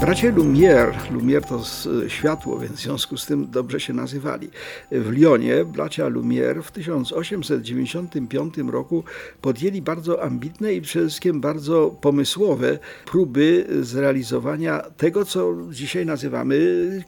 Bracie Lumière, Lumière to światło, więc w związku z tym dobrze się nazywali. W Lyonie bracia Lumière w 1895 roku podjęli bardzo ambitne i przede wszystkim bardzo pomysłowe próby zrealizowania tego, co dzisiaj nazywamy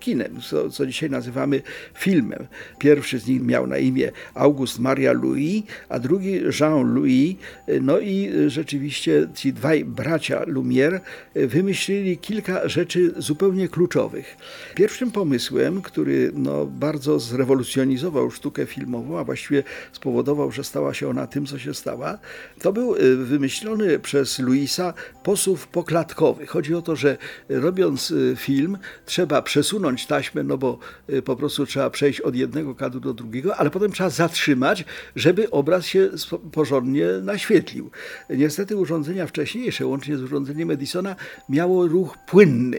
kinem, co, co dzisiaj nazywamy filmem. Pierwszy z nich miał na imię August Maria Louis, a drugi Jean-Louis. No i rzeczywiście ci dwaj bracia Lumière wymyślili kilka rzeczy, rzeczy zupełnie kluczowych. Pierwszym pomysłem, który no, bardzo zrewolucjonizował sztukę filmową, a właściwie spowodował, że stała się ona tym, co się stała, to był y, wymyślony przez Luisa posuw poklatkowy. Chodzi o to, że robiąc y, film trzeba przesunąć taśmę, no bo y, po prostu trzeba przejść od jednego kadru do drugiego, ale potem trzeba zatrzymać, żeby obraz się porządnie naświetlił. Niestety urządzenia wcześniejsze, łącznie z urządzeniem Edisona, miało ruch płynny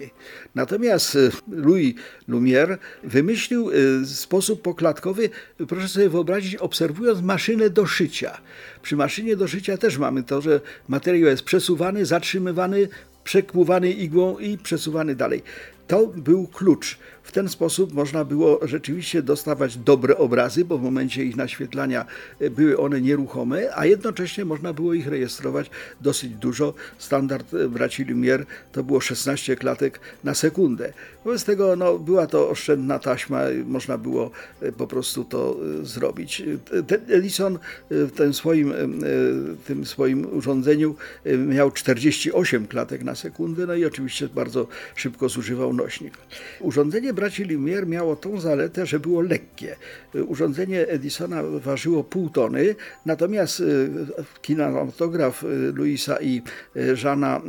Natomiast e, Louis Lumière wymyślił e, sposób poklatkowy, proszę sobie wyobrazić, obserwując maszynę do szycia. Przy maszynie do szycia też mamy to, że materiał jest przesuwany, zatrzymywany, przekłuwany igłą i przesuwany dalej. To był klucz. W ten sposób można było rzeczywiście dostawać dobre obrazy, bo w momencie ich naświetlania e, były one nieruchome, a jednocześnie można było ich rejestrować dosyć dużo. Standard e, braci Lumière to było 16 klatek na sekundę. Wobec tego no, była to oszczędna taśma, można było e, po prostu to zrobić. Ellison w tym swoim, tym swoim urządzeniu miał 48 klatek na sekundę, no i oczywiście bardzo szybko zużywał nośnik. Urządzenie braci Lumière miało tą zaletę, że było lekkie. Urządzenie Edisona ważyło pół tony, natomiast y, kinematograf y, Louisa i Żana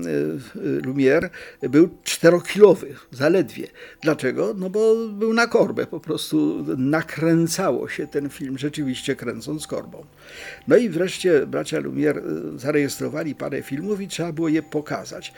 Lumière był czterokilowy, zaledwie. Dlaczego? No bo był na korbę, po prostu nakręcało się ten film, rzeczywiście kręcąc korbą. No i wreszcie bracia Lumière zarejestrowali parę filmów i trzeba było je pokazać.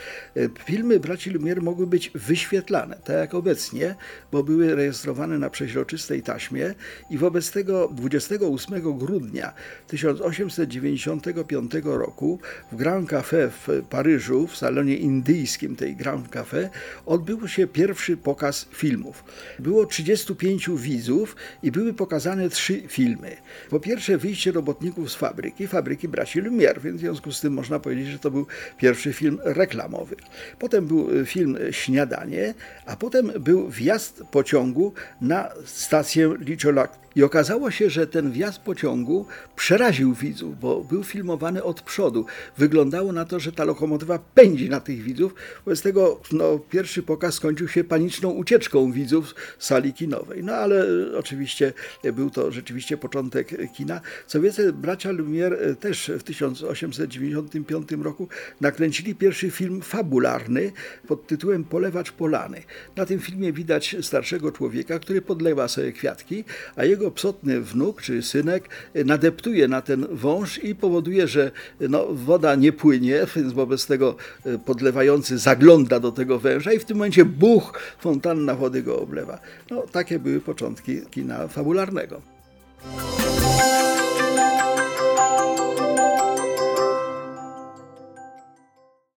Filmy braci Lumière mogły być wyświetlane, tak jak obecnie, bo były rejestrowane na przeźroczystej taśmie i wobec tego 28 grudnia 1895 roku w Grand Café w Paryżu, w salonie indyjskim tej Grand Café, odbył się pierwszy pokaz filmów. Było 35 widzów i były pokazane trzy filmy. Po pierwsze wyjście robotników z fabryki, fabryki braci Lumière, więc w związku z tym można powiedzieć, że to był pierwszy film reklamowy. Potem był film Śniadanie, a potem był wjazd pociągu na stację Licholak i okazało się, że ten wjazd pociągu przeraził widzów, bo był filmowany od przodu. Wyglądało na to, że ta lokomotywa pędzi na tych widzów. Wobec tego no, pierwszy pokaz skończył się paniczną ucieczką widzów z sali kinowej. No ale oczywiście był to rzeczywiście początek kina. Co więcej, bracia Lumière e, też w 1895 roku nakręcili pierwszy film fabularny pod tytułem Polewacz Polany. Na tym filmie widać starszego człowieka, który podlewa sobie kwiatki, a jego jego psotny wnuk czy synek nadeptuje na ten wąż i powoduje, że no, woda nie płynie, więc wobec tego e, podlewający zagląda do tego węża i w tym momencie buch, fontanna wody go oblewa. No, takie były początki kina fabularnego.